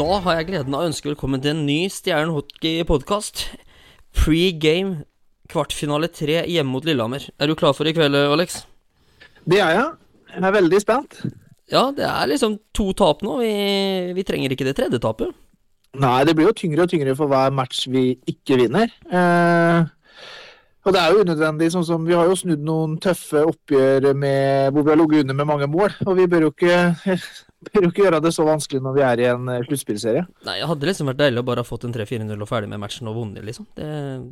Da har jeg gleden av å ønske velkommen til en ny Stjernen hockey-podkast. Pre-game kvartfinale tre hjemme mot Lillehammer. Er du klar for i kveld, Alex? Det er jeg. Jeg er veldig spent. Ja, det er liksom to tap nå. Vi, vi trenger ikke det tredje tapet. Nei, det blir jo tyngre og tyngre for hver match vi ikke vinner. Eh, og det er jo unødvendig. sånn som Vi har jo snudd noen tøffe oppgjør med, hvor vi har ligget under med mange mål. Og vi bør jo ikke, bør jo ikke gjøre det så vanskelig når vi er i en eh, sluttspillserie. Nei, det hadde liksom vært deilig å bare ha fått en 3-4-0 og ferdig med matchen og vunnet, liksom. Det,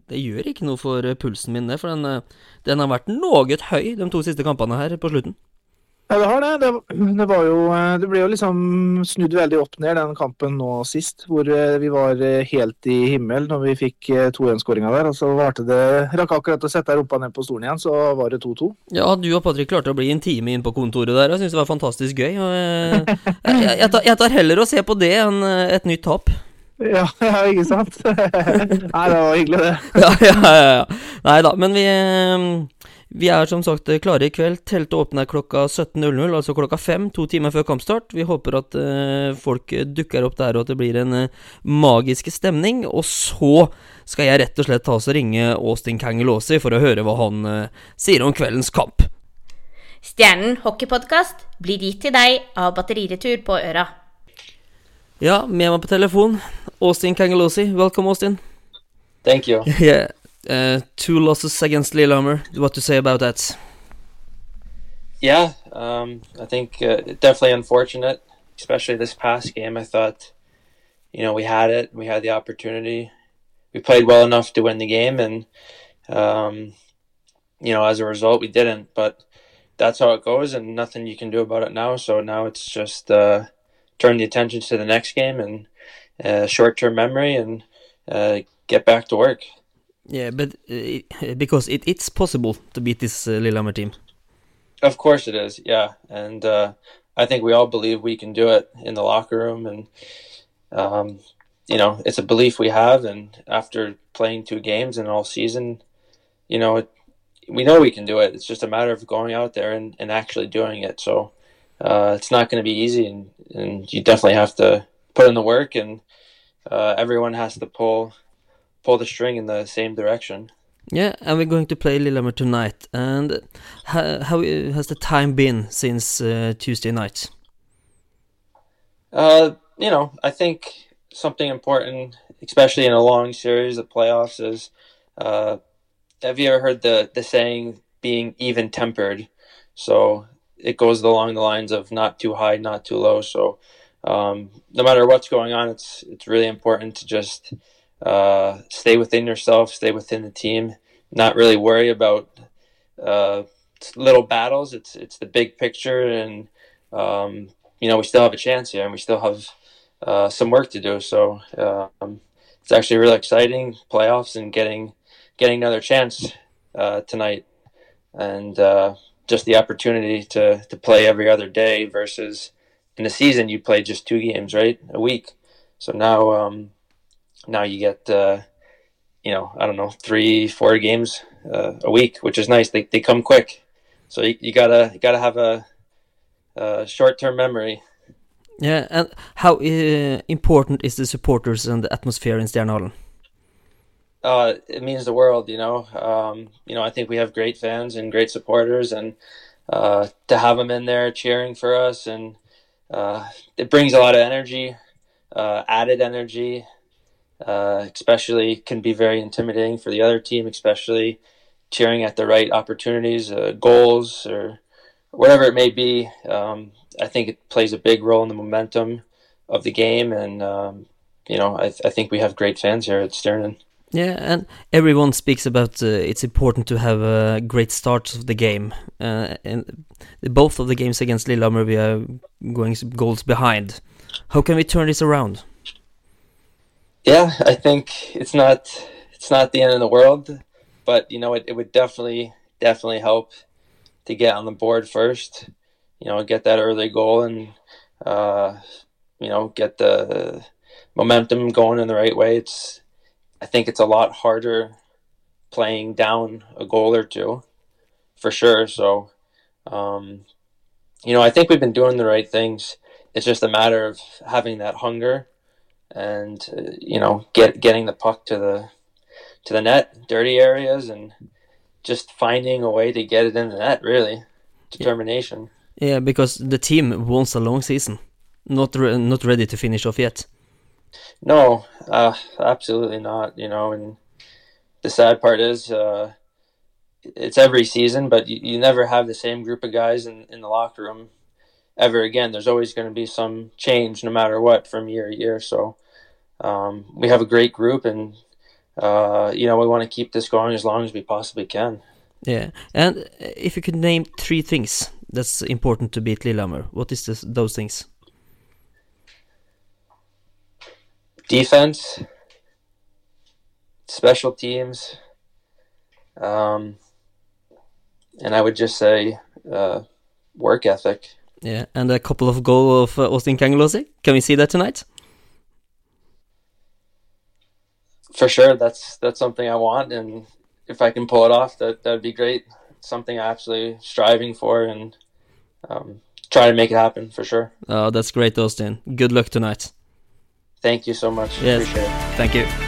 det, gjør ikke noe for eh, pulsen min, det. For den, eh, den har vært noe høy de to siste kampene her på slutten. Ja, det har det. Det, det, var jo Det ble jo liksom snudd veldig opp ned den kampen nå sist, hvor eh, vi var eh, helt i himmel når vi fikk 2-1-skåringa eh, der. Og så varte det Rakk akkurat å sette rumpa ned på stolen igjen, så var det 2-2. Ja, du og Patrick klarte å bli en time inn på kontoret der og syns det var fantastisk gøy. Jeg, jeg, tar, jeg tar heller å se på det enn et nytt tap. Ja, ja, ikke sant? Nei, det var hyggelig, det. ja, ja, ja. Nei da, men vi vi er som sagt klare i kveld. Teltet åpner klokka 17.00, altså klokka fem, to timer før kampstart. Vi håper at uh, folk dukker opp der, og at det blir en uh, magisk stemning. Og så skal jeg rett og slett ta oss og ringe Austin Kangelåsi for å høre hva han uh, sier om kveldens kamp. Stjernen hockeypodkast blir gitt til deg av Batteriretur på Øra. Ja, med meg på telefon, Austin Kangelåsi. Velkommen, Austin. Thank you. yeah. Uh, two losses against Lillehammer. What to say about that? Yeah, um, I think uh, definitely unfortunate, especially this past game. I thought, you know, we had it, we had the opportunity, we played well enough to win the game, and um, you know, as a result, we didn't. But that's how it goes, and nothing you can do about it now. So now it's just uh, turn the attention to the next game and uh, short-term memory, and uh, get back to work. Yeah, but uh, because it, it's possible to beat this uh, Lillehammer team. Of course it is, yeah, and uh, I think we all believe we can do it in the locker room, and um, you know it's a belief we have. And after playing two games and all season, you know it, we know we can do it. It's just a matter of going out there and, and actually doing it. So uh, it's not going to be easy, and, and you definitely have to put in the work, and uh, everyone has to pull pull the string in the same direction. Yeah, and we're going to play Lillehammer tonight. And how, how has the time been since uh, Tuesday night? Uh, you know, I think something important, especially in a long series of playoffs, is uh, have you ever heard the the saying being even tempered? So it goes along the lines of not too high, not too low. So um, no matter what's going on, it's it's really important to just uh, stay within yourself, stay within the team, not really worry about uh, little battles. It's it's the big picture, and um, you know we still have a chance here, and we still have uh, some work to do. So um, it's actually really exciting playoffs and getting getting another chance uh, tonight, and uh, just the opportunity to to play every other day versus in the season you play just two games right a week. So now um, now you get uh, you know I don't know three four games uh, a week, which is nice. They they come quick, so you, you gotta you gotta have a, a short term memory. Yeah, and how uh, important is the supporters and the atmosphere in Stjernehallen? Uh, it means the world, you know. Um, you know, I think we have great fans and great supporters, and uh, to have them in there cheering for us, and uh, it brings a lot of energy, uh, added energy, uh, especially can be very intimidating for the other team, especially cheering at the right opportunities, uh, goals, or whatever it may be. Um, I think it plays a big role in the momentum of the game, and um, you know, I, th- I, think we have great fans here at Sternen. Yeah, and everyone speaks about uh, it's important to have a great start of the game. Uh, and both of the games against Lillehammer, we are going goals behind. How can we turn this around? Yeah, I think it's not it's not the end of the world, but you know it, it would definitely definitely help to get on the board first. You know, get that early goal and uh, you know get the momentum going in the right way. It's I think it's a lot harder playing down a goal or two, for sure. So, um, you know, I think we've been doing the right things. It's just a matter of having that hunger and uh, you know get getting the puck to the to the net, dirty areas, and just finding a way to get it in the net. Really, determination. Yeah, because the team wants a long season, not re not ready to finish off yet. No, uh, absolutely not. You know, and the sad part is, uh, it's every season, but you, you never have the same group of guys in, in the locker room ever again. There's always going to be some change, no matter what, from year to year. So um, we have a great group, and uh, you know we want to keep this going as long as we possibly can. Yeah, and if you could name three things that's important to beat Lillehammer, what is this, those things? Defense, special teams, um, and I would just say uh, work ethic. Yeah, and a couple of goal of uh, Austin Cangelosi. Can we see that tonight? For sure, that's that's something I want, and if I can pull it off, that that'd be great. something I'm absolutely striving for, and um, try to make it happen for sure. Oh, that's great, Austin. Good luck tonight. Thank you so much. Yes. Appreciate it. Thank you.